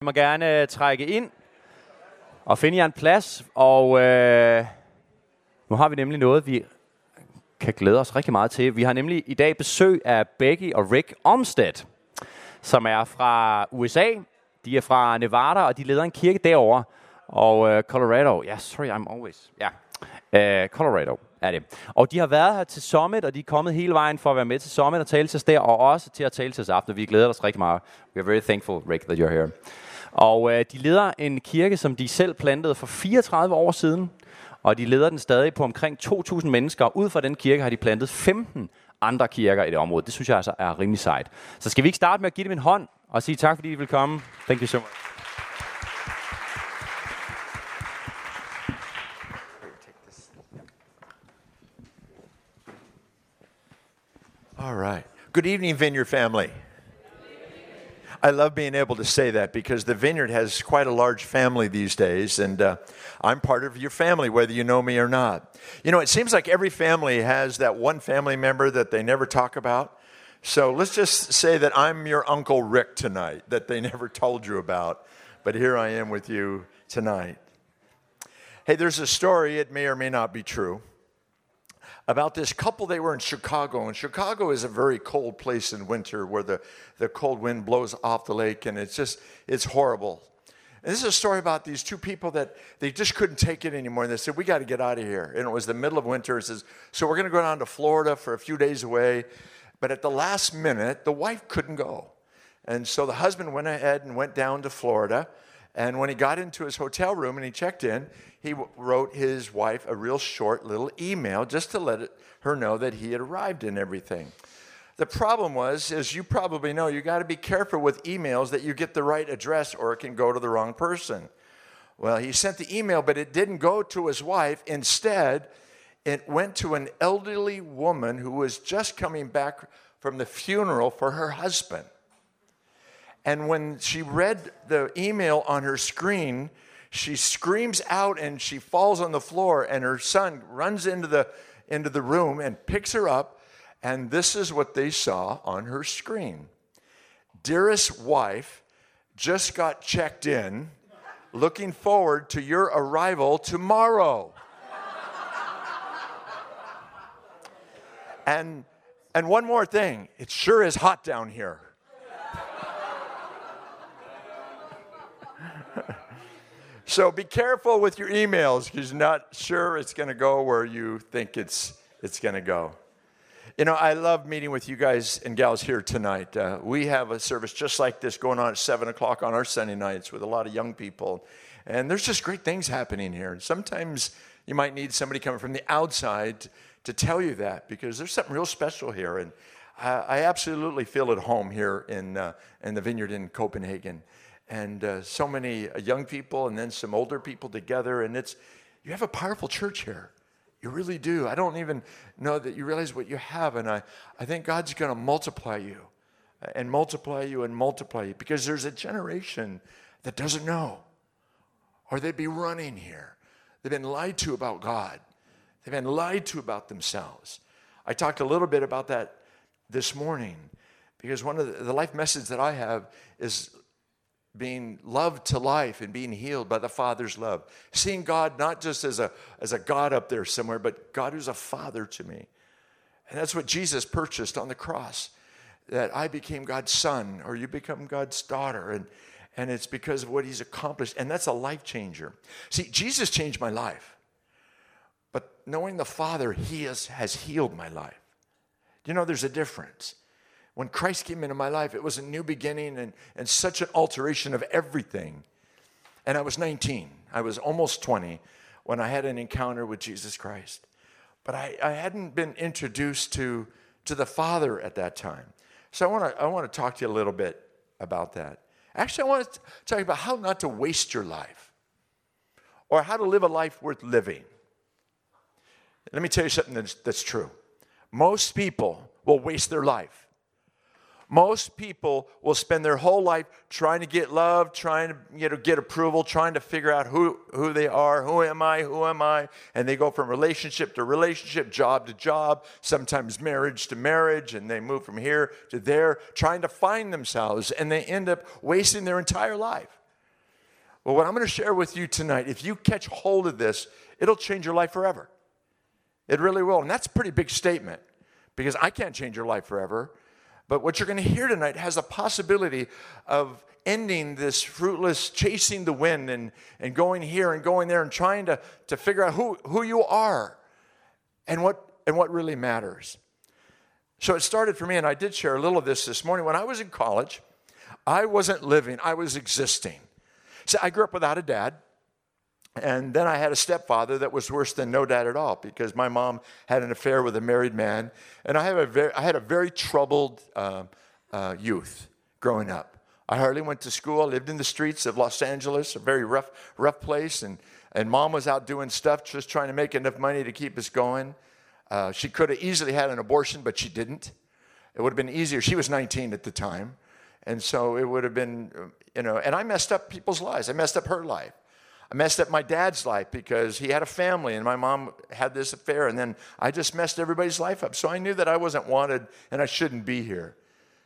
Jeg må gerne øh, trække ind og finde jer en plads. Og øh, nu har vi nemlig noget, vi kan glæde os rigtig meget til. Vi har nemlig i dag besøg af Becky og Rick Omstead, som er fra USA. De er fra Nevada, og de leder en kirke derovre. Og øh, Colorado. Ja, yeah, sorry, I'm always... Ja, yeah. øh, Colorado er det. Og de har været her til Summit, og de er kommet hele vejen for at være med til Summit og tale til os der, og også til at tale til os aften. Vi glæder os rigtig meget. We are very thankful, Rick, that you're here. Og øh, de leder en kirke, som de selv plantede for 34 år siden, og de leder den stadig på omkring 2.000 mennesker. Ud fra den kirke har de plantet 15 andre kirker i det område. Det synes jeg altså er rimelig sejt. Så skal vi ikke starte med at give dem en hånd og sige tak, fordi I vil komme. Thank you so much. All right. Good evening, Vineyard family. I love being able to say that because the Vineyard has quite a large family these days, and uh, I'm part of your family, whether you know me or not. You know, it seems like every family has that one family member that they never talk about. So let's just say that I'm your Uncle Rick tonight, that they never told you about, but here I am with you tonight. Hey, there's a story, it may or may not be true about this couple. They were in Chicago, and Chicago is a very cold place in winter where the, the cold wind blows off the lake, and it's just, it's horrible. And this is a story about these two people that they just couldn't take it anymore. And they said, We got to get out of here. And it was the middle of winter. It says, So we're going to go down to Florida for a few days away. But at the last minute, the wife couldn't go. And so the husband went ahead and went down to Florida. And when he got into his hotel room and he checked in, he wrote his wife a real short little email just to let it, her know that he had arrived and everything. The problem was, as you probably know, you got to be careful with emails that you get the right address or it can go to the wrong person. Well, he sent the email, but it didn't go to his wife. Instead, it went to an elderly woman who was just coming back from the funeral for her husband. And when she read the email on her screen, she screams out and she falls on the floor, and her son runs into the, into the room and picks her up. And this is what they saw on her screen Dearest wife, just got checked in, looking forward to your arrival tomorrow. and, and one more thing it sure is hot down here. So be careful with your emails because you're not sure it's going to go where you think it's, it's going to go. You know, I love meeting with you guys and gals here tonight. Uh, we have a service just like this going on at 7 o'clock on our Sunday nights with a lot of young people. And there's just great things happening here. And sometimes you might need somebody coming from the outside to tell you that because there's something real special here. And I, I absolutely feel at home here in, uh, in the vineyard in Copenhagen and uh, so many uh, young people and then some older people together. And it's, you have a powerful church here. You really do. I don't even know that you realize what you have. And I, I think God's going to multiply you uh, and multiply you and multiply you because there's a generation that doesn't know or they'd be running here. They've been lied to about God, they've been lied to about themselves. I talked a little bit about that this morning because one of the, the life message that I have is being loved to life and being healed by the Father's love. Seeing God not just as a, as a God up there somewhere, but God who's a Father to me. And that's what Jesus purchased on the cross that I became God's son or you become God's daughter. And, and it's because of what he's accomplished. And that's a life changer. See, Jesus changed my life. But knowing the Father, he has, has healed my life. You know, there's a difference when Christ came into my life, it was a new beginning and, and such an alteration of everything. And I was 19, I was almost 20 when I had an encounter with Jesus Christ. But I, I hadn't been introduced to, to the Father at that time. So I want to I wanna talk to you a little bit about that. Actually, I want to talk about how not to waste your life or how to live a life worth living. Let me tell you something that's, that's true. Most people will waste their life most people will spend their whole life trying to get love, trying to you know, get approval, trying to figure out who, who they are, who am I, who am I, and they go from relationship to relationship, job to job, sometimes marriage to marriage, and they move from here to there, trying to find themselves, and they end up wasting their entire life. Well, what I'm going to share with you tonight, if you catch hold of this, it'll change your life forever. It really will. And that's a pretty big statement because I can't change your life forever. But what you're going to hear tonight has a possibility of ending this fruitless chasing the wind and, and going here and going there and trying to, to figure out who, who you are and what, and what really matters. So it started for me, and I did share a little of this this morning. When I was in college, I wasn't living, I was existing. See, I grew up without a dad. And then I had a stepfather that was worse than no dad at all because my mom had an affair with a married man. And I, have a very, I had a very troubled uh, uh, youth growing up. I hardly went to school. I lived in the streets of Los Angeles, a very rough, rough place. And, and mom was out doing stuff, just trying to make enough money to keep us going. Uh, she could have easily had an abortion, but she didn't. It would have been easier. She was 19 at the time. And so it would have been, you know, and I messed up people's lives. I messed up her life. I messed up my dad's life because he had a family and my mom had this affair, and then I just messed everybody's life up. So I knew that I wasn't wanted and I shouldn't be here.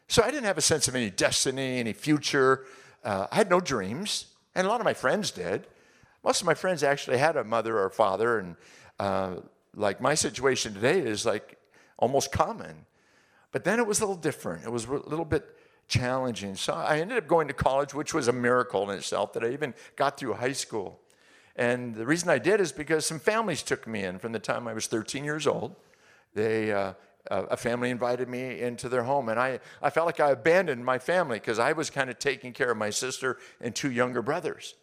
So I didn't have a sense of any destiny, any future. Uh, I had no dreams, and a lot of my friends did. Most of my friends actually had a mother or father, and uh, like my situation today is like almost common. But then it was a little different. It was a little bit challenging. So I ended up going to college, which was a miracle in itself that I even got through high school. And the reason I did is because some families took me in from the time I was 13 years old. They, uh, a family invited me into their home, and I, I felt like I abandoned my family because I was kind of taking care of my sister and two younger brothers.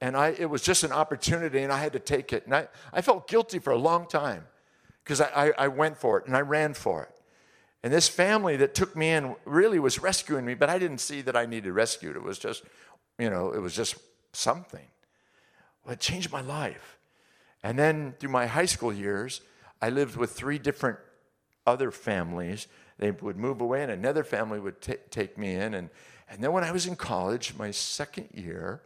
And I, it was just an opportunity, and I had to take it. And I, I felt guilty for a long time because I, I, I went for it and I ran for it. And this family that took me in really was rescuing me, but I didn't see that I needed rescued. It was just, you know, it was just something. Well, it changed my life. And then through my high school years, I lived with three different other families. They would move away, and another family would t- take me in. And, and then when I was in college, my second year,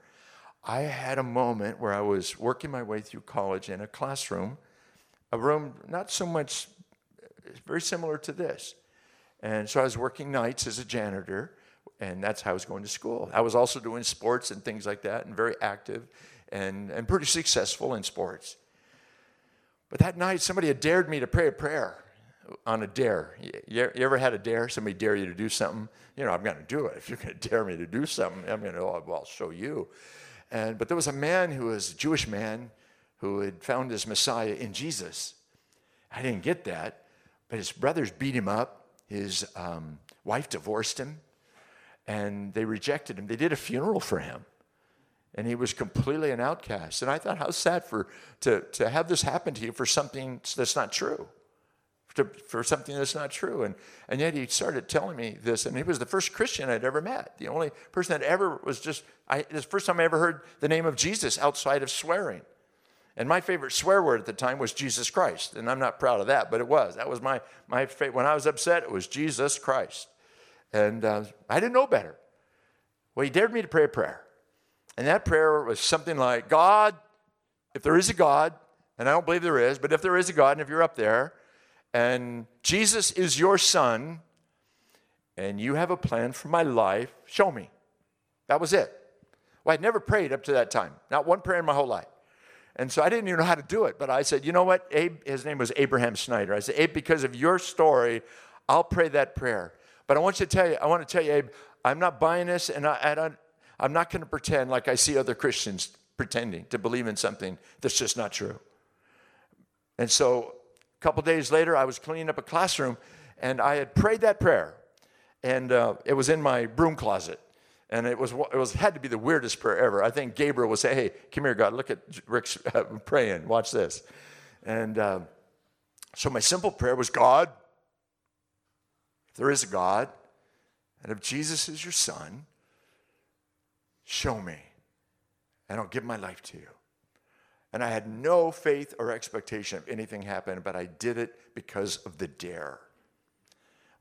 I had a moment where I was working my way through college in a classroom, a room not so much, very similar to this. And so I was working nights as a janitor, and that's how I was going to school. I was also doing sports and things like that, and very active and, and pretty successful in sports. But that night, somebody had dared me to pray a prayer on a dare. You, ever had a dare? Somebody dare you to do something? You know, I'm going to do it. If you're going to dare me to do something, I'm going to, oh, well, I'll show you. And, but there was a man who was a Jewish man who had found his Messiah in Jesus. I didn't get that, but his brothers beat him up his um, wife divorced him, and they rejected him. They did a funeral for him, and he was completely an outcast. And I thought, how sad for to, to have this happen to you for something that's not true. To, for something that's not true. And, and yet he started telling me this, and he was the first Christian I'd ever met. The only person that ever was just, I, the first time I ever heard the name of Jesus outside of swearing. And my favorite swear word at the time was Jesus Christ. And I'm not proud of that, but it was. That was my, my favorite. When I was upset, it was Jesus Christ. And uh, I didn't know better. Well, he dared me to pray a prayer. And that prayer was something like God, if there is a God, and I don't believe there is, but if there is a God, and if you're up there, and Jesus is your son, and you have a plan for my life, show me. That was it. Well, I'd never prayed up to that time, not one prayer in my whole life. And so I didn't even know how to do it. But I said, you know what? Abe, his name was Abraham Snyder. I said, Abe, because of your story, I'll pray that prayer. But I want you to tell you, I want to tell you, Abe, I'm not buying this, and I, I don't, I'm not going to pretend like I see other Christians pretending to believe in something that's just not true. And so a couple days later, I was cleaning up a classroom, and I had prayed that prayer, and uh, it was in my broom closet. And it was, it was had to be the weirdest prayer ever. I think Gabriel would say, Hey, come here, God, look at Rick's uh, praying. Watch this. And uh, so my simple prayer was God, if there is a God, and if Jesus is your son, show me, and I'll give my life to you. And I had no faith or expectation of anything happening, but I did it because of the dare.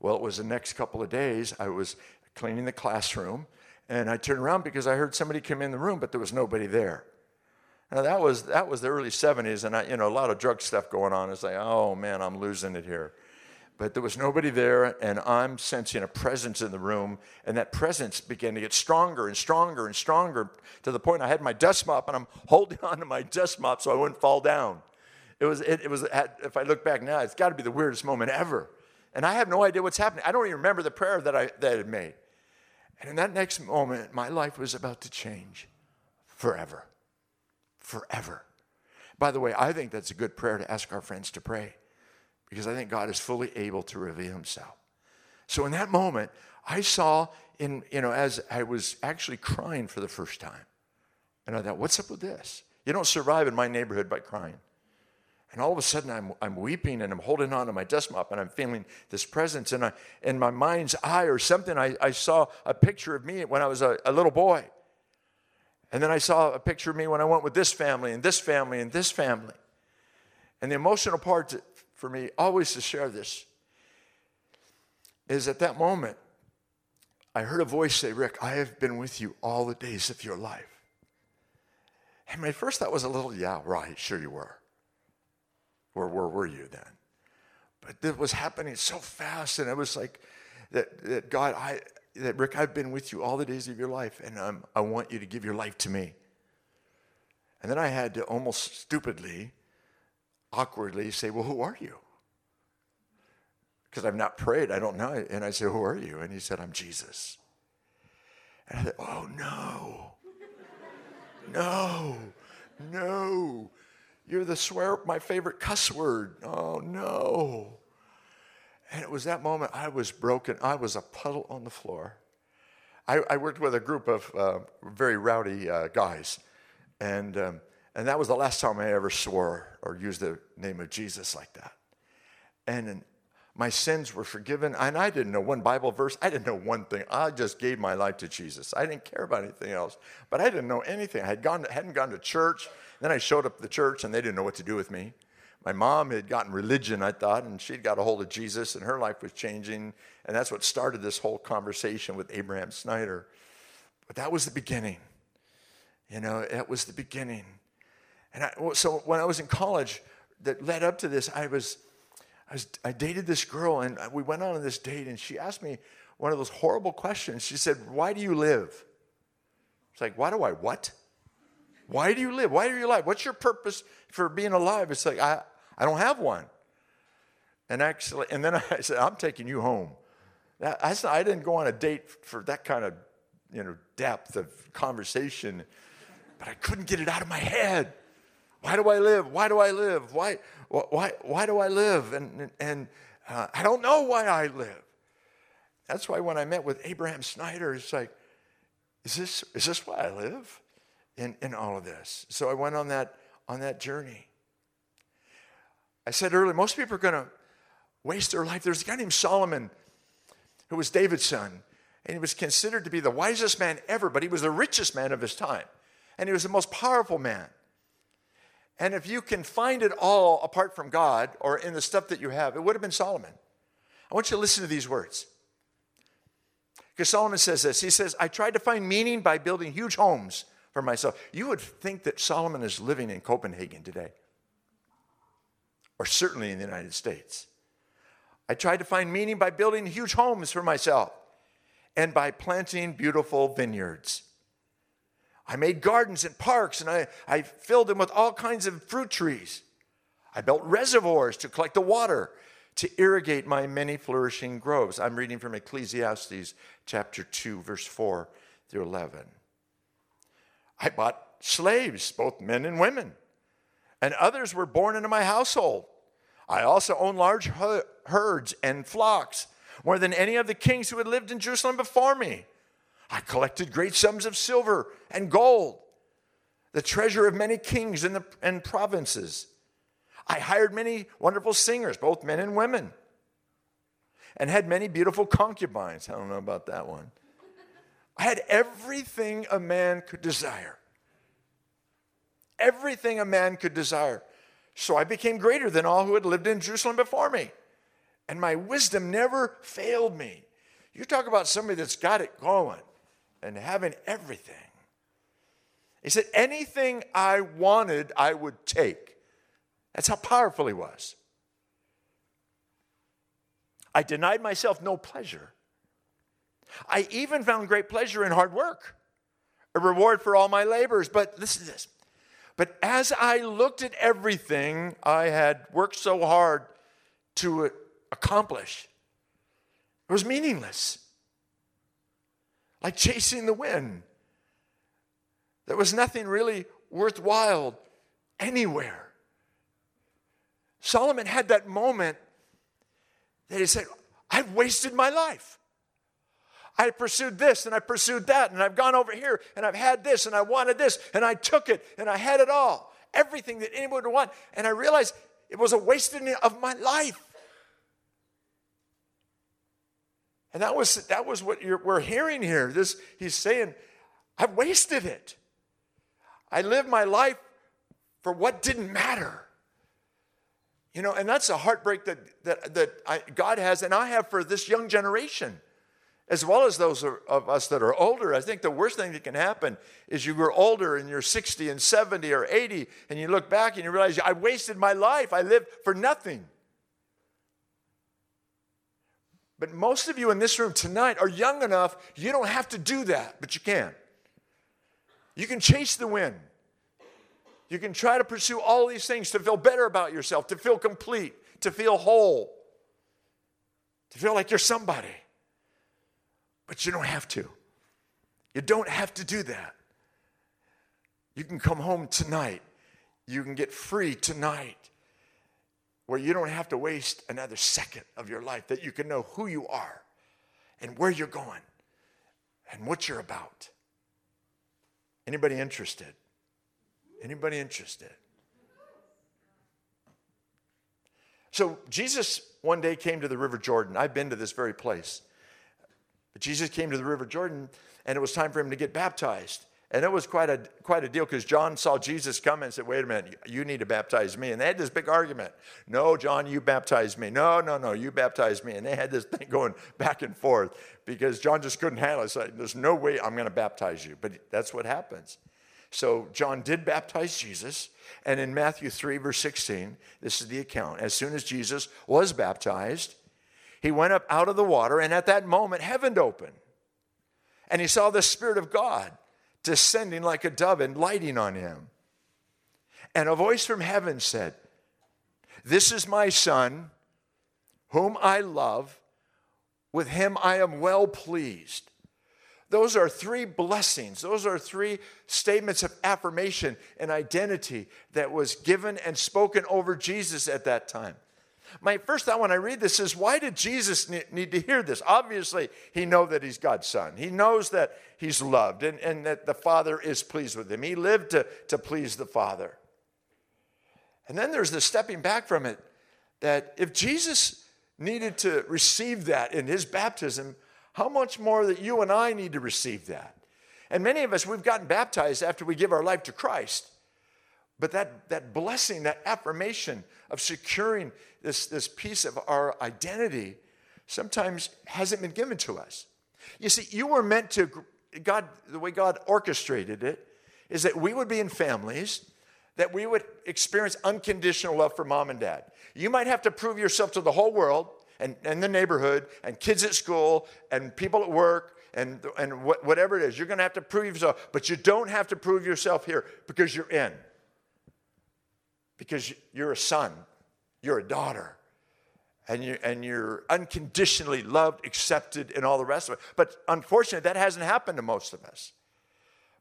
Well, it was the next couple of days. I was cleaning the classroom and I turned around because I heard somebody come in the room, but there was nobody there. Now that was that was the early 70s, and I, you know, a lot of drug stuff going on. It's like, oh man, I'm losing it here. but there was nobody there, and I'm sensing a presence in the room, and that presence began to get stronger and stronger and stronger to the point I had my dust mop, and I'm holding on to my dust mop so I wouldn't fall down. It was, it, it was if I look back now, it's got to be the weirdest moment ever. And I have no idea what's happening. I don't even remember the prayer that I, that I had made. And in that next moment, my life was about to change forever. Forever. By the way, I think that's a good prayer to ask our friends to pray because I think God is fully able to reveal himself. So in that moment, I saw in, you know, as I was actually crying for the first time, and I thought, what's up with this? You don't survive in my neighborhood by crying. And all of a sudden, I'm, I'm weeping and I'm holding on to my dust mop and I'm feeling this presence. And I, in my mind's eye or something, I, I saw a picture of me when I was a, a little boy. And then I saw a picture of me when I went with this family and this family and this family. And the emotional part for me always to share this is at that moment, I heard a voice say, Rick, I have been with you all the days of your life. And my first thought was a little, yeah, right, sure you were. Where, where were you then? But it was happening so fast, and it was like that, that God, I, that Rick, I've been with you all the days of your life, and um, I want you to give your life to me. And then I had to almost stupidly awkwardly say, Well, who are you? Because I've not prayed, I don't know. And I said, Who are you? And he said, I'm Jesus. And I said, Oh, no. No, no. You're the swear, my favorite cuss word. Oh, no. And it was that moment I was broken. I was a puddle on the floor. I, I worked with a group of uh, very rowdy uh, guys. And um, and that was the last time I ever swore or used the name of Jesus like that. And my sins were forgiven. And I didn't know one Bible verse. I didn't know one thing. I just gave my life to Jesus. I didn't care about anything else. But I didn't know anything. I had gone, hadn't gone to church. Then I showed up at the church and they didn't know what to do with me. My mom had gotten religion, I thought, and she'd got a hold of Jesus and her life was changing. And that's what started this whole conversation with Abraham Snyder. But that was the beginning. You know, that was the beginning. And I, so when I was in college, that led up to this, I was, I was, I dated this girl, and we went on this date, and she asked me one of those horrible questions. She said, "Why do you live?" It's like, "Why do I what? Why do you live? Why are you alive? What's your purpose for being alive?" It's like I, I don't have one. And actually, and then I said, "I'm taking you home." I, I didn't go on a date for that kind of, you know, depth of conversation, but I couldn't get it out of my head. Why do I live? Why do I live? Why, why, why do I live? And, and uh, I don't know why I live. That's why when I met with Abraham Snyder, it's like, is this, is this why I live in, in all of this? So I went on that, on that journey. I said earlier, most people are going to waste their life. There's a guy named Solomon who was David's son, and he was considered to be the wisest man ever, but he was the richest man of his time, and he was the most powerful man. And if you can find it all apart from God or in the stuff that you have, it would have been Solomon. I want you to listen to these words. Because Solomon says this He says, I tried to find meaning by building huge homes for myself. You would think that Solomon is living in Copenhagen today, or certainly in the United States. I tried to find meaning by building huge homes for myself and by planting beautiful vineyards. I made gardens and parks and I, I filled them with all kinds of fruit trees. I built reservoirs to collect the water to irrigate my many flourishing groves. I'm reading from Ecclesiastes chapter 2, verse 4 through 11. I bought slaves, both men and women, and others were born into my household. I also own large herds and flocks, more than any of the kings who had lived in Jerusalem before me. I collected great sums of silver and gold, the treasure of many kings and, the, and provinces. I hired many wonderful singers, both men and women, and had many beautiful concubines. I don't know about that one. I had everything a man could desire. Everything a man could desire. So I became greater than all who had lived in Jerusalem before me. And my wisdom never failed me. You talk about somebody that's got it going and having everything. He said, anything I wanted, I would take. That's how powerful he was. I denied myself no pleasure. I even found great pleasure in hard work, a reward for all my labors. But listen to this. But as I looked at everything I had worked so hard to accomplish, it was meaningless. Like chasing the wind. There was nothing really worthwhile anywhere. Solomon had that moment that he said, I've wasted my life. I pursued this and I pursued that and I've gone over here and I've had this and I wanted this and I took it and I had it all. Everything that anyone would want. And I realized it was a wasting of my life. And that was, that was what we're hearing here. This, he's saying, I've wasted it. I lived my life for what didn't matter. You know, and that's a heartbreak that, that, that I, God has and I have for this young generation, as well as those of us that are older. I think the worst thing that can happen is you grow older and you're 60 and 70 or 80, and you look back and you realize, I wasted my life. I lived for nothing. But most of you in this room tonight are young enough, you don't have to do that, but you can. You can chase the wind. You can try to pursue all these things to feel better about yourself, to feel complete, to feel whole, to feel like you're somebody. But you don't have to. You don't have to do that. You can come home tonight. You can get free tonight where you don't have to waste another second of your life, that you can know who you are and where you're going and what you're about. Anybody interested? Anybody interested? So Jesus one day came to the River Jordan. I've been to this very place. But Jesus came to the River Jordan and it was time for him to get baptized. And it was quite a, quite a deal because John saw Jesus come and said, Wait a minute, you need to baptize me. And they had this big argument. No, John, you baptize me. No, no, no, you baptize me. And they had this thing going back and forth because John just couldn't handle it. There's no way I'm going to baptize you. But that's what happens. So John did baptize Jesus. And in Matthew 3, verse 16, this is the account. As soon as Jesus was baptized, he went up out of the water, and at that moment, heaven opened. And he saw the Spirit of God descending like a dove and lighting on him. And a voice from heaven said, This is my Son, whom I love. With him I am well pleased. Those are three blessings. Those are three statements of affirmation and identity that was given and spoken over Jesus at that time. My first thought when I read this is why did Jesus need to hear this? Obviously, he knows that he's God's son. He knows that he's loved and, and that the Father is pleased with him. He lived to, to please the Father. And then there's the stepping back from it that if Jesus needed to receive that in his baptism, how much more that you and I need to receive that? And many of us, we've gotten baptized after we give our life to Christ. But that, that blessing, that affirmation of securing this, this piece of our identity sometimes hasn't been given to us. You see, you were meant to, God, the way God orchestrated it, is that we would be in families, that we would experience unconditional love for mom and dad. You might have to prove yourself to the whole world and, and the neighborhood and kids at school and people at work and, and whatever it is. You're going to have to prove yourself, but you don't have to prove yourself here because you're in. Because you're a son you're a daughter. And, you're, and you're unconditionally loved, accepted, and all the rest of it. But unfortunately, that hasn't happened to most of us.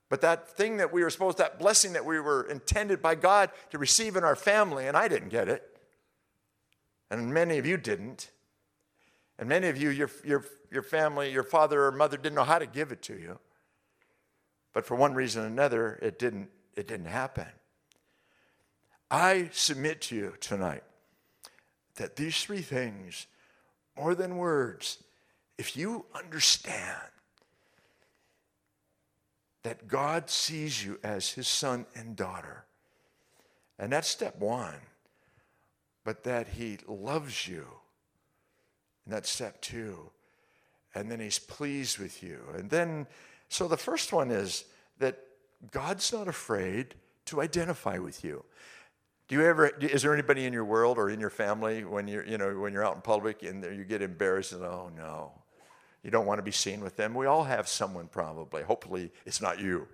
But that thing that we were supposed, that blessing that we were intended by God to receive in our family, and I didn't get it, and many of you didn't, and many of you, your, your, your family, your father or mother didn't know how to give it to you. But for one reason or another, it didn't, it didn't happen. I submit to you tonight that these three things, more than words, if you understand that God sees you as his son and daughter, and that's step one, but that he loves you, and that's step two, and then he's pleased with you. And then, so the first one is that God's not afraid to identify with you. Do you ever, is there anybody in your world or in your family when you're, you know, when you're out in public and you get embarrassed and, oh no, you don't want to be seen with them? We all have someone probably. Hopefully it's not you.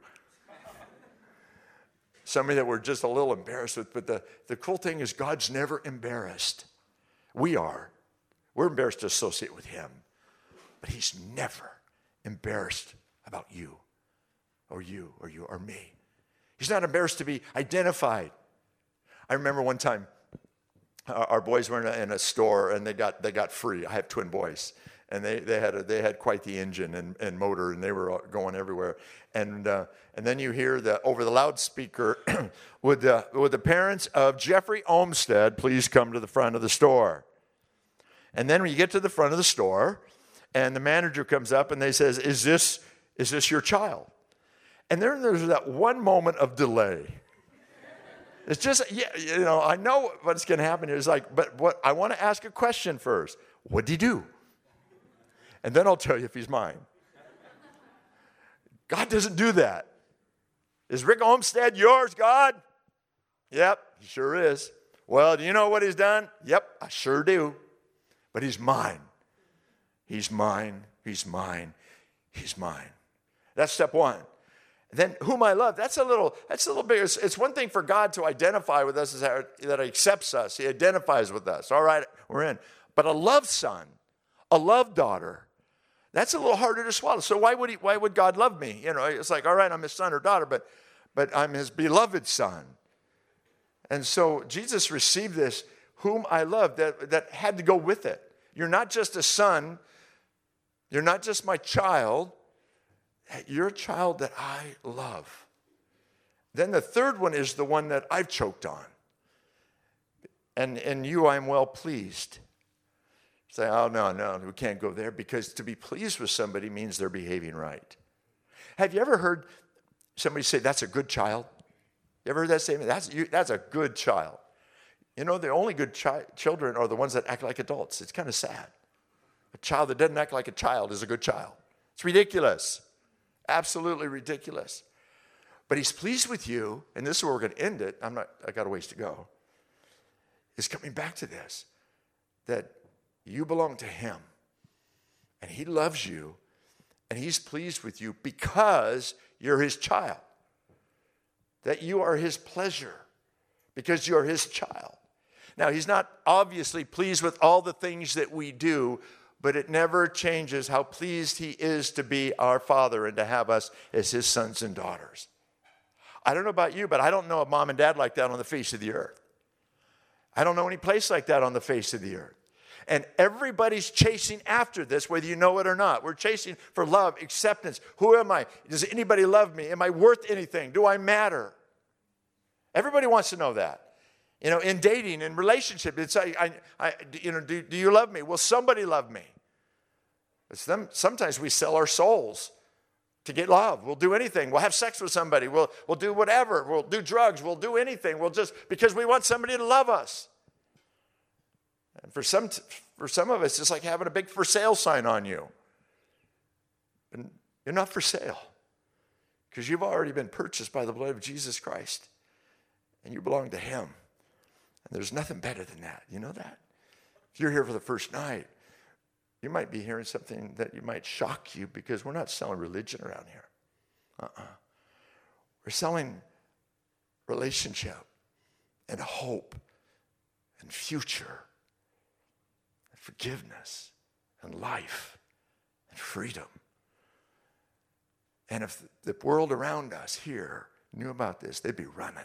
Somebody that we're just a little embarrassed with. But the, the cool thing is, God's never embarrassed. We are. We're embarrassed to associate with Him. But He's never embarrassed about you or you or you or me. He's not embarrassed to be identified. I remember one time our boys were in a, in a, store and they got, they got free. I have twin boys. And they, they, had, a, they had quite the engine and, and motor, and they were going everywhere. And, uh, and then you hear the, over the loudspeaker, would, the, would the parents of Jeffrey Olmsted please come to the front of the store? And then when you get to the front of the store, and the manager comes up and they says, is this, is this your child? And then there's that one moment of delay it's just, yeah, you know, I know what's going to happen. It's like, but what I want to ask a question first. What did he do? And then I'll tell you if he's mine. God doesn't do that. Is Rick Olmsted yours, God? Yep, he sure is. Well, do you know what he's done? Yep, I sure do. But he's mine. He's mine. He's mine. He's mine. That's step one then whom I love. That's a little, that's a little bigger. it's, it's one thing for God to identify with us that, that he accepts us. He identifies with us. All right, we're in. But a loved son, a loved daughter, that's a little harder to swallow. So why would he, why would God love me? You know, it's like, all right, I'm his son or daughter, but but I'm his beloved son. And so Jesus received this, whom I love, that, that had to go with it. You're not just a son, you're not just my child, you're a child that I love. Then the third one is the one that I've choked on. And in you I'm well pleased. Say, oh, no, no, we can't go there because to be pleased with somebody means they're behaving right. Have you ever heard somebody say, that's a good child? You ever heard that statement? That's, you, that's a good child. You know, the only good chi- children are the ones that act like adults. It's kind of sad. A child that doesn't act like a child is a good child. It's ridiculous. Absolutely ridiculous. But he's pleased with you, and this is where we're going to end it. I'm not, I got a ways to go. Is coming back to this that you belong to him, and he loves you, and he's pleased with you because you're his child. That you are his pleasure because you're his child. Now, he's not obviously pleased with all the things that we do, but it never changes how pleased he is to be our father and to have us as his sons and daughters. I don't know about you, but I don't know a mom and dad like that on the face of the earth. I don't know any place like that on the face of the earth. And everybody's chasing after this, whether you know it or not. We're chasing for love, acceptance. Who am I? Does anybody love me? Am I worth anything? Do I matter? Everybody wants to know that. You know, in dating, in relationship, it's I, I, I you know, do, do you love me? Will somebody love me? It's them, sometimes we sell our souls to get love. We'll do anything. We'll have sex with somebody. We'll, we'll do whatever. We'll do drugs. We'll do anything. We'll just, because we want somebody to love us. And for some, for some of us, it's like having a big for sale sign on you. And you're not for sale because you've already been purchased by the blood of Jesus Christ and you belong to Him. And there's nothing better than that. You know that? If you're here for the first night, you might be hearing something that you might shock you because we're not selling religion around here. Uh-uh. We're selling relationship and hope and future and forgiveness and life and freedom. And if the world around us here knew about this, they'd be running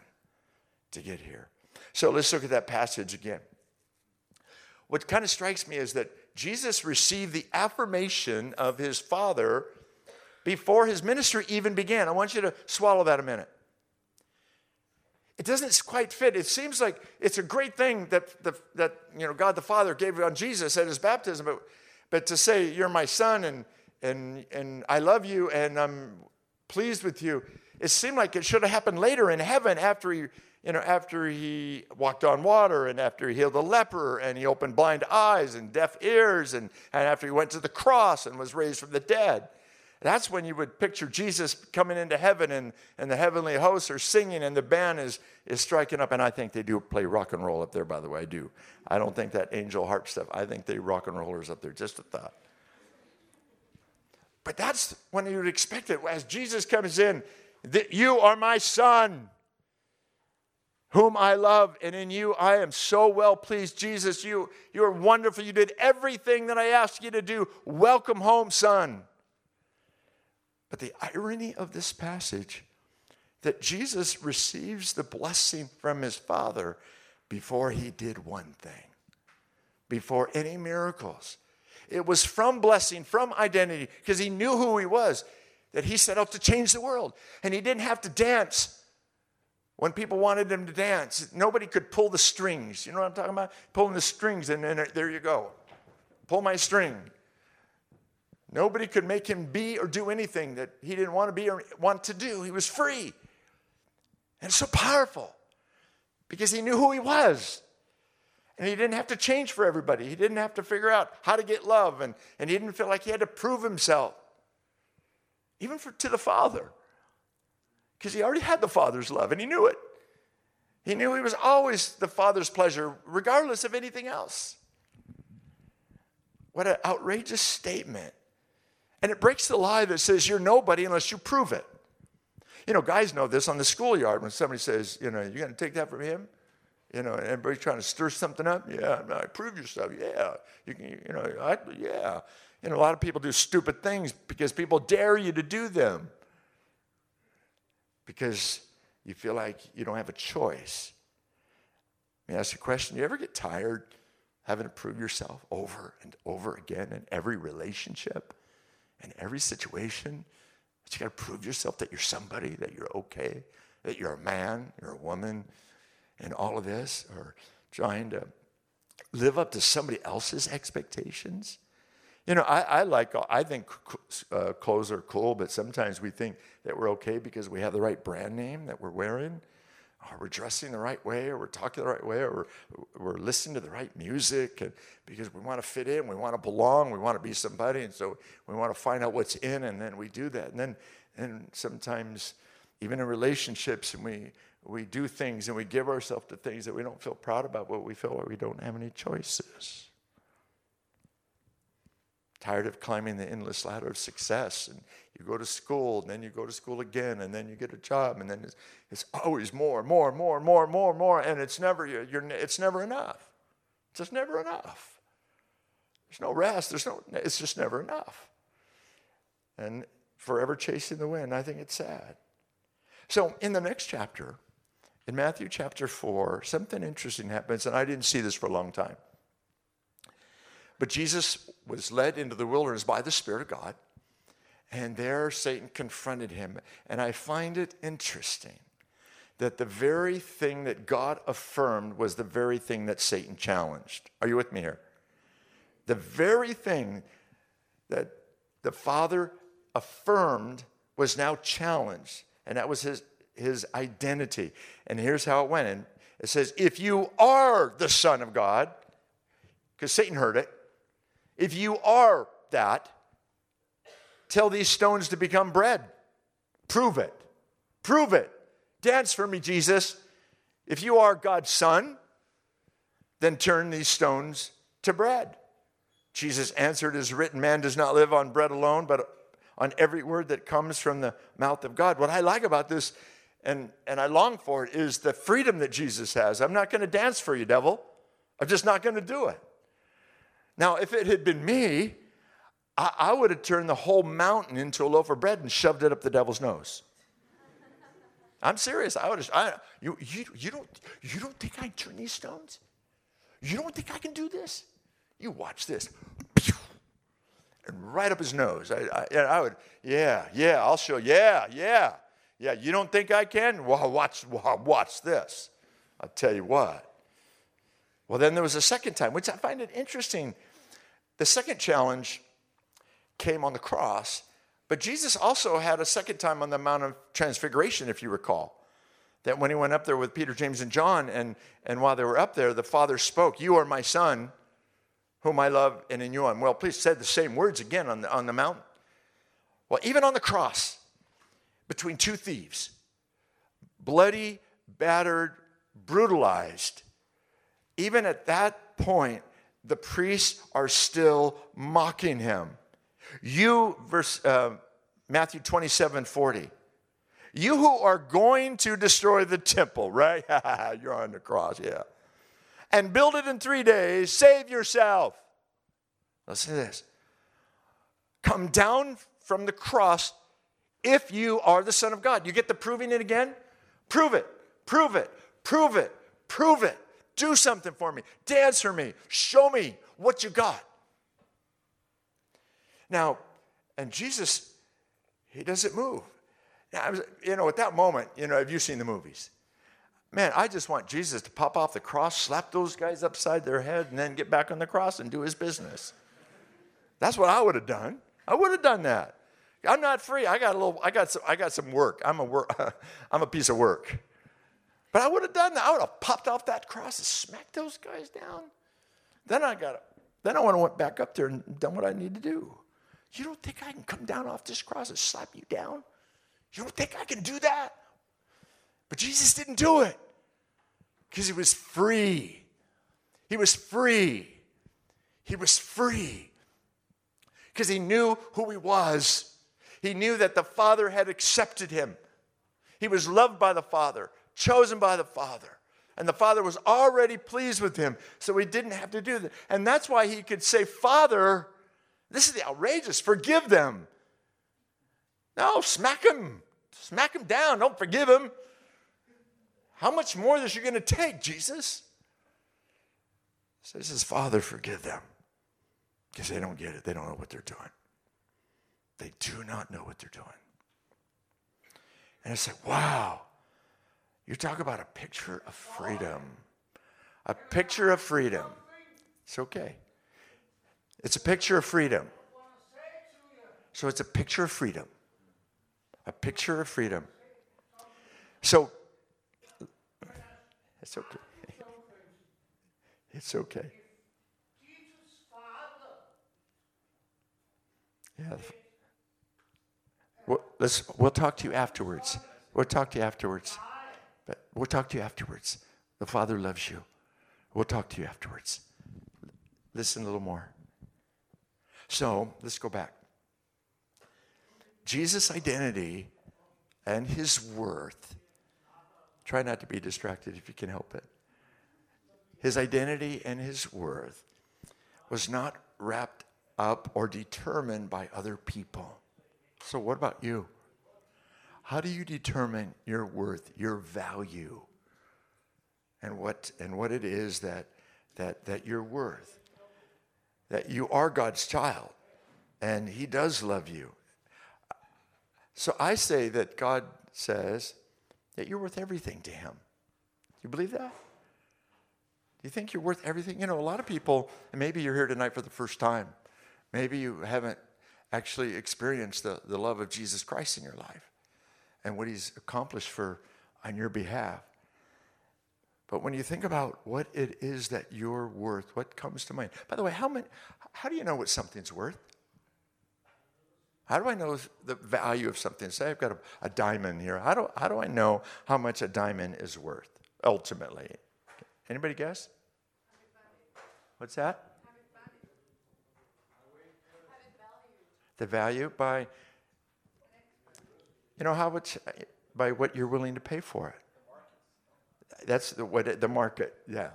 to get here. So let's look at that passage again. What kind of strikes me is that Jesus received the affirmation of his Father before his ministry even began. I want you to swallow that a minute. It doesn't quite fit. It seems like it's a great thing that, the, that you know, God the Father gave on Jesus at his baptism, but, but to say, You're my son and, and, and I love you and I'm pleased with you, it seemed like it should have happened later in heaven after he you know, after he walked on water and after he healed the leper and he opened blind eyes and deaf ears and, and after he went to the cross and was raised from the dead. That's when you would picture Jesus coming into heaven and, and the heavenly hosts are singing and the band is, is striking up. And I think they do play rock and roll up there, by the way. I do. I don't think that angel harp stuff, I think they rock and rollers up there. Just a thought. But that's when you would expect it. As Jesus comes in, that you are my son, whom I love, and in you I am so well pleased. Jesus, you, you are wonderful. You did everything that I asked you to do. Welcome home, son. But the irony of this passage that Jesus receives the blessing from his Father before he did one thing, before any miracles. It was from blessing, from identity, because he knew who he was, that he set out to change the world. And he didn't have to dance when people wanted him to dance. Nobody could pull the strings. You know what I'm talking about? Pulling the strings, and then uh, there you go. Pull my string. Nobody could make him be or do anything that he didn't want to be or want to do. He was free. And so powerful because he knew who he was. And he didn't have to change for everybody. He didn't have to figure out how to get love. And, and he didn't feel like he had to prove himself, even for, to the Father, because he already had the Father's love and he knew it. He knew he was always the Father's pleasure, regardless of anything else. What an outrageous statement. And it breaks the lie that says you're nobody unless you prove it. You know, guys know this on the schoolyard when somebody says, you know, you're going to take that from him? You know, everybody's trying to stir something up. Yeah, no, prove yourself. Yeah, you can, you know, I, yeah. You know, a lot of people do stupid things because people dare you to do them because you feel like you don't have a choice. Let me ask you a question. You ever get tired having to prove yourself over and over again in every relationship? in every situation. That you got to prove yourself that you're somebody, that you're okay, that you're a man, you're a woman, and all of this, or trying to live up to somebody else's expectations. You know, I, I like, I think uh, clothes are cool, but sometimes we think that we're okay because we have the right brand name that we're wearing or we're dressing the right way, or we're talking the right way, or we're, we're listening to the right music, and because we want to fit in, we want to belong, we want to be somebody, and so we want to find out what's in, and then we do that. And then, and sometimes, even in relationships, and we we do things and we give ourselves to things that we don't feel proud about, but we feel like we don't have any choices. Tired of climbing the endless ladder of success and you go to school, and then you go to school again, and then you get a job, and then it's, it's always more, more, more, more, more, more, and it's never you're, it's never enough. It's just never enough. There's no rest. There's no. It's just never enough. And forever chasing the wind. I think it's sad. So in the next chapter, in Matthew chapter four, something interesting happens, and I didn't see this for a long time. But Jesus was led into the wilderness by the Spirit of God. And there Satan confronted him. And I find it interesting that the very thing that God affirmed was the very thing that Satan challenged. Are you with me here? The very thing that the Father affirmed was now challenged, and that was his, his identity. And here's how it went. And it says, If you are the Son of God, because Satan heard it, if you are that, Tell these stones to become bread. Prove it. Prove it. Dance for me, Jesus. If you are God's son, then turn these stones to bread. Jesus answered, as written, man does not live on bread alone, but on every word that comes from the mouth of God. What I like about this, and, and I long for it, is the freedom that Jesus has. I'm not going to dance for you, devil. I'm just not going to do it. Now, if it had been me, I, I would have turned the whole mountain into a loaf of bread and shoved it up the devil's nose. I'm serious. I would have. I, you, you, you, don't, you don't think I can turn these stones? You don't think I can do this? You watch this. And right up his nose. I, I, I would, yeah, yeah, I'll show. Yeah, yeah, yeah. You don't think I can? Well, watch, watch this. I'll tell you what. Well, then there was a second time, which I find it interesting. The second challenge came on the cross. But Jesus also had a second time on the Mount of Transfiguration, if you recall. That when he went up there with Peter, James, and John, and, and while they were up there, the Father spoke, You are my Son, whom I love, and in you I'm well pleased. Said the same words again on the, on the mountain. Well, even on the cross, between two thieves, bloody, battered, brutalized, even at that point, the priests are still mocking him. You, verse uh, Matthew 27 40. You who are going to destroy the temple, right? You're on the cross, yeah. And build it in three days, save yourself. Listen to this. Come down from the cross if you are the Son of God. You get the proving it again? Prove it, prove it, prove it, prove it. Do something for me. Dance for me. Show me what you got. Now, and Jesus, he doesn't move. Now, you know, at that moment, you know, have you seen the movies? Man, I just want Jesus to pop off the cross, slap those guys upside their head, and then get back on the cross and do his business. That's what I would have done. I would have done that. I'm not free. I got a little. I got some. I got some work. I'm a work. I'm a piece of work. But I would have done that. I would have popped off that cross and smacked those guys down. Then I got. Then I would have went back up there and done what I need to do. You don't think I can come down off this cross and slap you down? You don't think I can do that? But Jesus didn't do it because he was free. He was free. He was free because he knew who he was. He knew that the Father had accepted him. He was loved by the Father, chosen by the Father. And the Father was already pleased with him, so he didn't have to do that. And that's why he could say, Father, this is the outrageous, forgive them. No, smack him. Smack him down. Don't forgive him. How much more is you going to take, Jesus? So he says, Father, forgive them. Because they don't get it. They don't know what they're doing. They do not know what they're doing. And it's like, wow, you talk about a picture of freedom. A picture of freedom. It's okay. It's a picture of freedom. So it's a picture of freedom. A picture of freedom. So it's okay. It's okay. Yeah. We'll, let's, we'll talk to you afterwards. We'll talk to you afterwards. We'll talk to you afterwards. The Father loves you. We'll talk to you afterwards. Listen a little more. So let's go back. Jesus' identity and his worth. Try not to be distracted if you can help it. His identity and his worth was not wrapped up or determined by other people. So, what about you? How do you determine your worth, your value, and what, and what it is that, that, that you're worth? That you are God's child, and He does love you. So, I say that God says that you're worth everything to Him. Do you believe that? Do you think you're worth everything? You know, a lot of people, and maybe you're here tonight for the first time. Maybe you haven't actually experienced the, the love of Jesus Christ in your life and what he's accomplished for on your behalf. But when you think about what it is that you're worth, what comes to mind? By the way, how, many, how do you know what something's worth? How do I know the value of something? Say I've got a, a diamond here. How do, how do I know how much a diamond is worth ultimately? Anybody guess? What's that? the value by you know how much uh, by what you're willing to pay for it. That's the what the market yeah.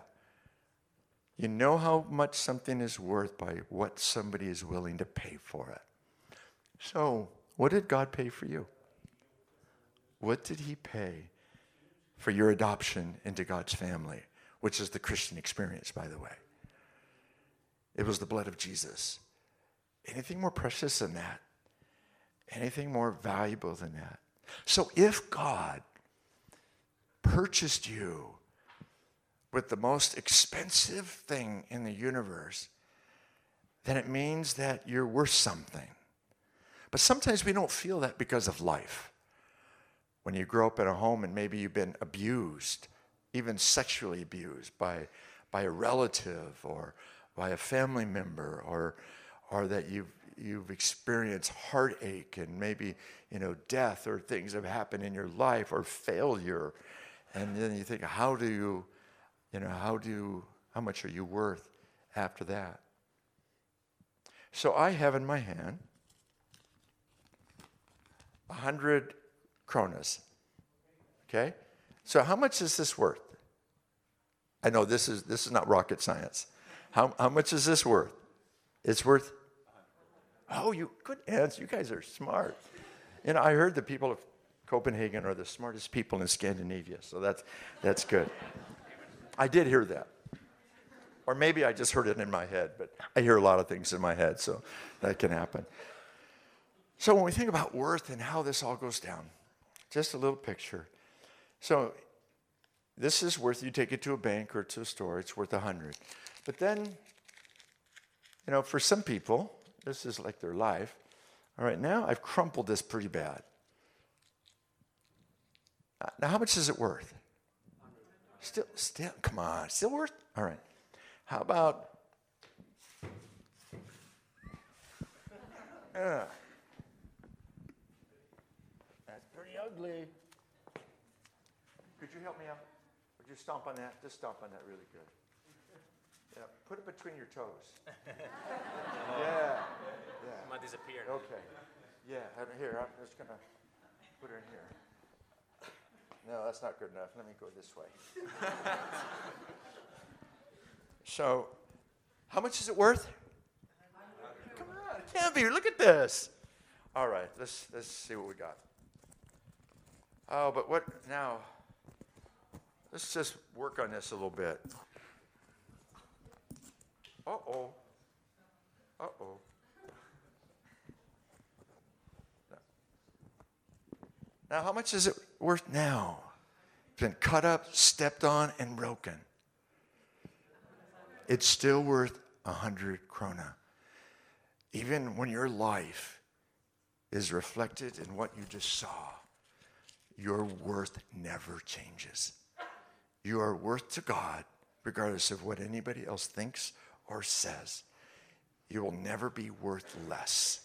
You know how much something is worth by what somebody is willing to pay for it. So what did god pay for you? What did he pay for your adoption into god's family which is the christian experience by the way? It was the blood of jesus. Anything more precious than that? Anything more valuable than that? So if God purchased you with the most expensive thing in the universe, then it means that you're worth something. But sometimes we don't feel that because of life. When you grow up in a home and maybe you've been abused, even sexually abused by, by a relative or by a family member or or that you've, you've experienced heartache and maybe, you know, death or things have happened in your life or failure. And then you think, how do you, you know, how do how much are you worth after that? So I have in my hand a hundred kronas. Okay? So how much is this worth? I know this is this is not rocket science. How, how much is this worth? It's worth. Oh, you good answer. You guys are smart. Know, I heard the people of Copenhagen are the smartest people in Scandinavia, so that's that's good. I did hear that. Or maybe I just heard it in my head, but I hear a lot of things in my head, so that can happen. So when we think about worth and how this all goes down, just a little picture. So this is worth you take it to a bank or to a store, it's worth a hundred. But then, you know, for some people, this is like their life. All right, now I've crumpled this pretty bad. Now, how much is it worth? Still, still, come on, still worth? All right. How about? Uh, that's pretty ugly. Could you help me out? Would you stomp on that? Just stomp on that really good. Yeah, put it between your toes. yeah, yeah. Might disappear. Okay. Yeah, and here, I'm just going to put it in here. No, that's not good enough. Let me go this way. so, how much is it worth? Come on, it can't be. Look at this. All right, let's, let's see what we got. Oh, but what now? Let's just work on this a little bit. Uh oh. Uh oh. Now, how much is it worth now? It's been cut up, stepped on, and broken. It's still worth a hundred krona. Even when your life is reflected in what you just saw, your worth never changes. You are worth to God, regardless of what anybody else thinks or says. You will never be worth less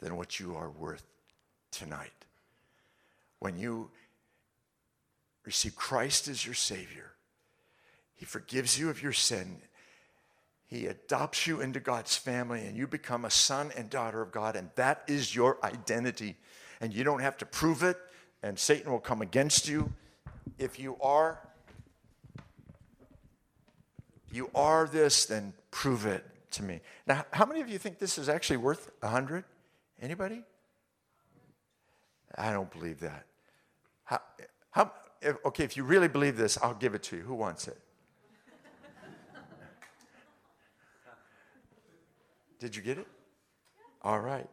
than what you are worth tonight. When you receive Christ as your Savior, He forgives you of your sin. He adopts you into God's family, and you become a son and daughter of God, and that is your identity. And you don't have to prove it, and Satan will come against you. If you are, you are this, then prove it to me. Now, how many of you think this is actually worth a hundred? Anybody? I don't believe that. How, how, okay, if you really believe this, I'll give it to you. Who wants it? Did you get it? All right.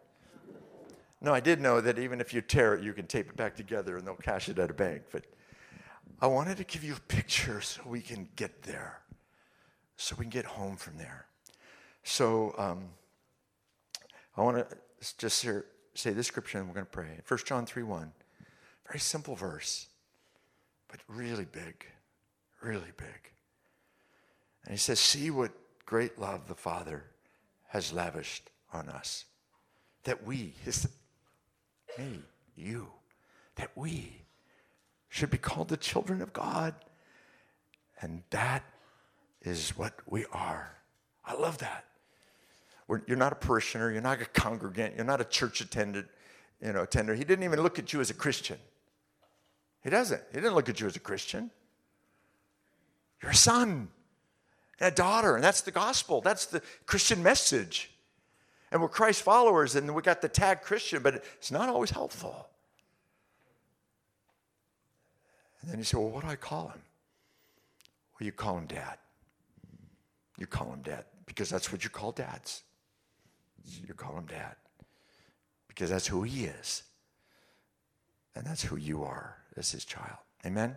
No, I did know that even if you tear it, you can tape it back together and they'll cash it at a bank. But I wanted to give you a picture so we can get there, so we can get home from there. So um, I want to just here, say this scripture and we're going to pray. 1 John 3 1. Very simple verse, but really big, really big. And he says, See what great love the Father has lavished on us. That we, his, me, you, that we should be called the children of God. And that is what we are. I love that. We're, you're not a parishioner, you're not a congregant, you're not a church attendant, you know, attender. He didn't even look at you as a Christian. He doesn't. He didn't look at you as a Christian. You're a son and a daughter, and that's the gospel. That's the Christian message. And we're Christ followers, and we got the tag Christian, but it's not always helpful. And then you say, Well, what do I call him? Well, you call him dad. You call him dad because that's what you call dads. You call him dad because that's who he is. And that's who you are as his child. Amen?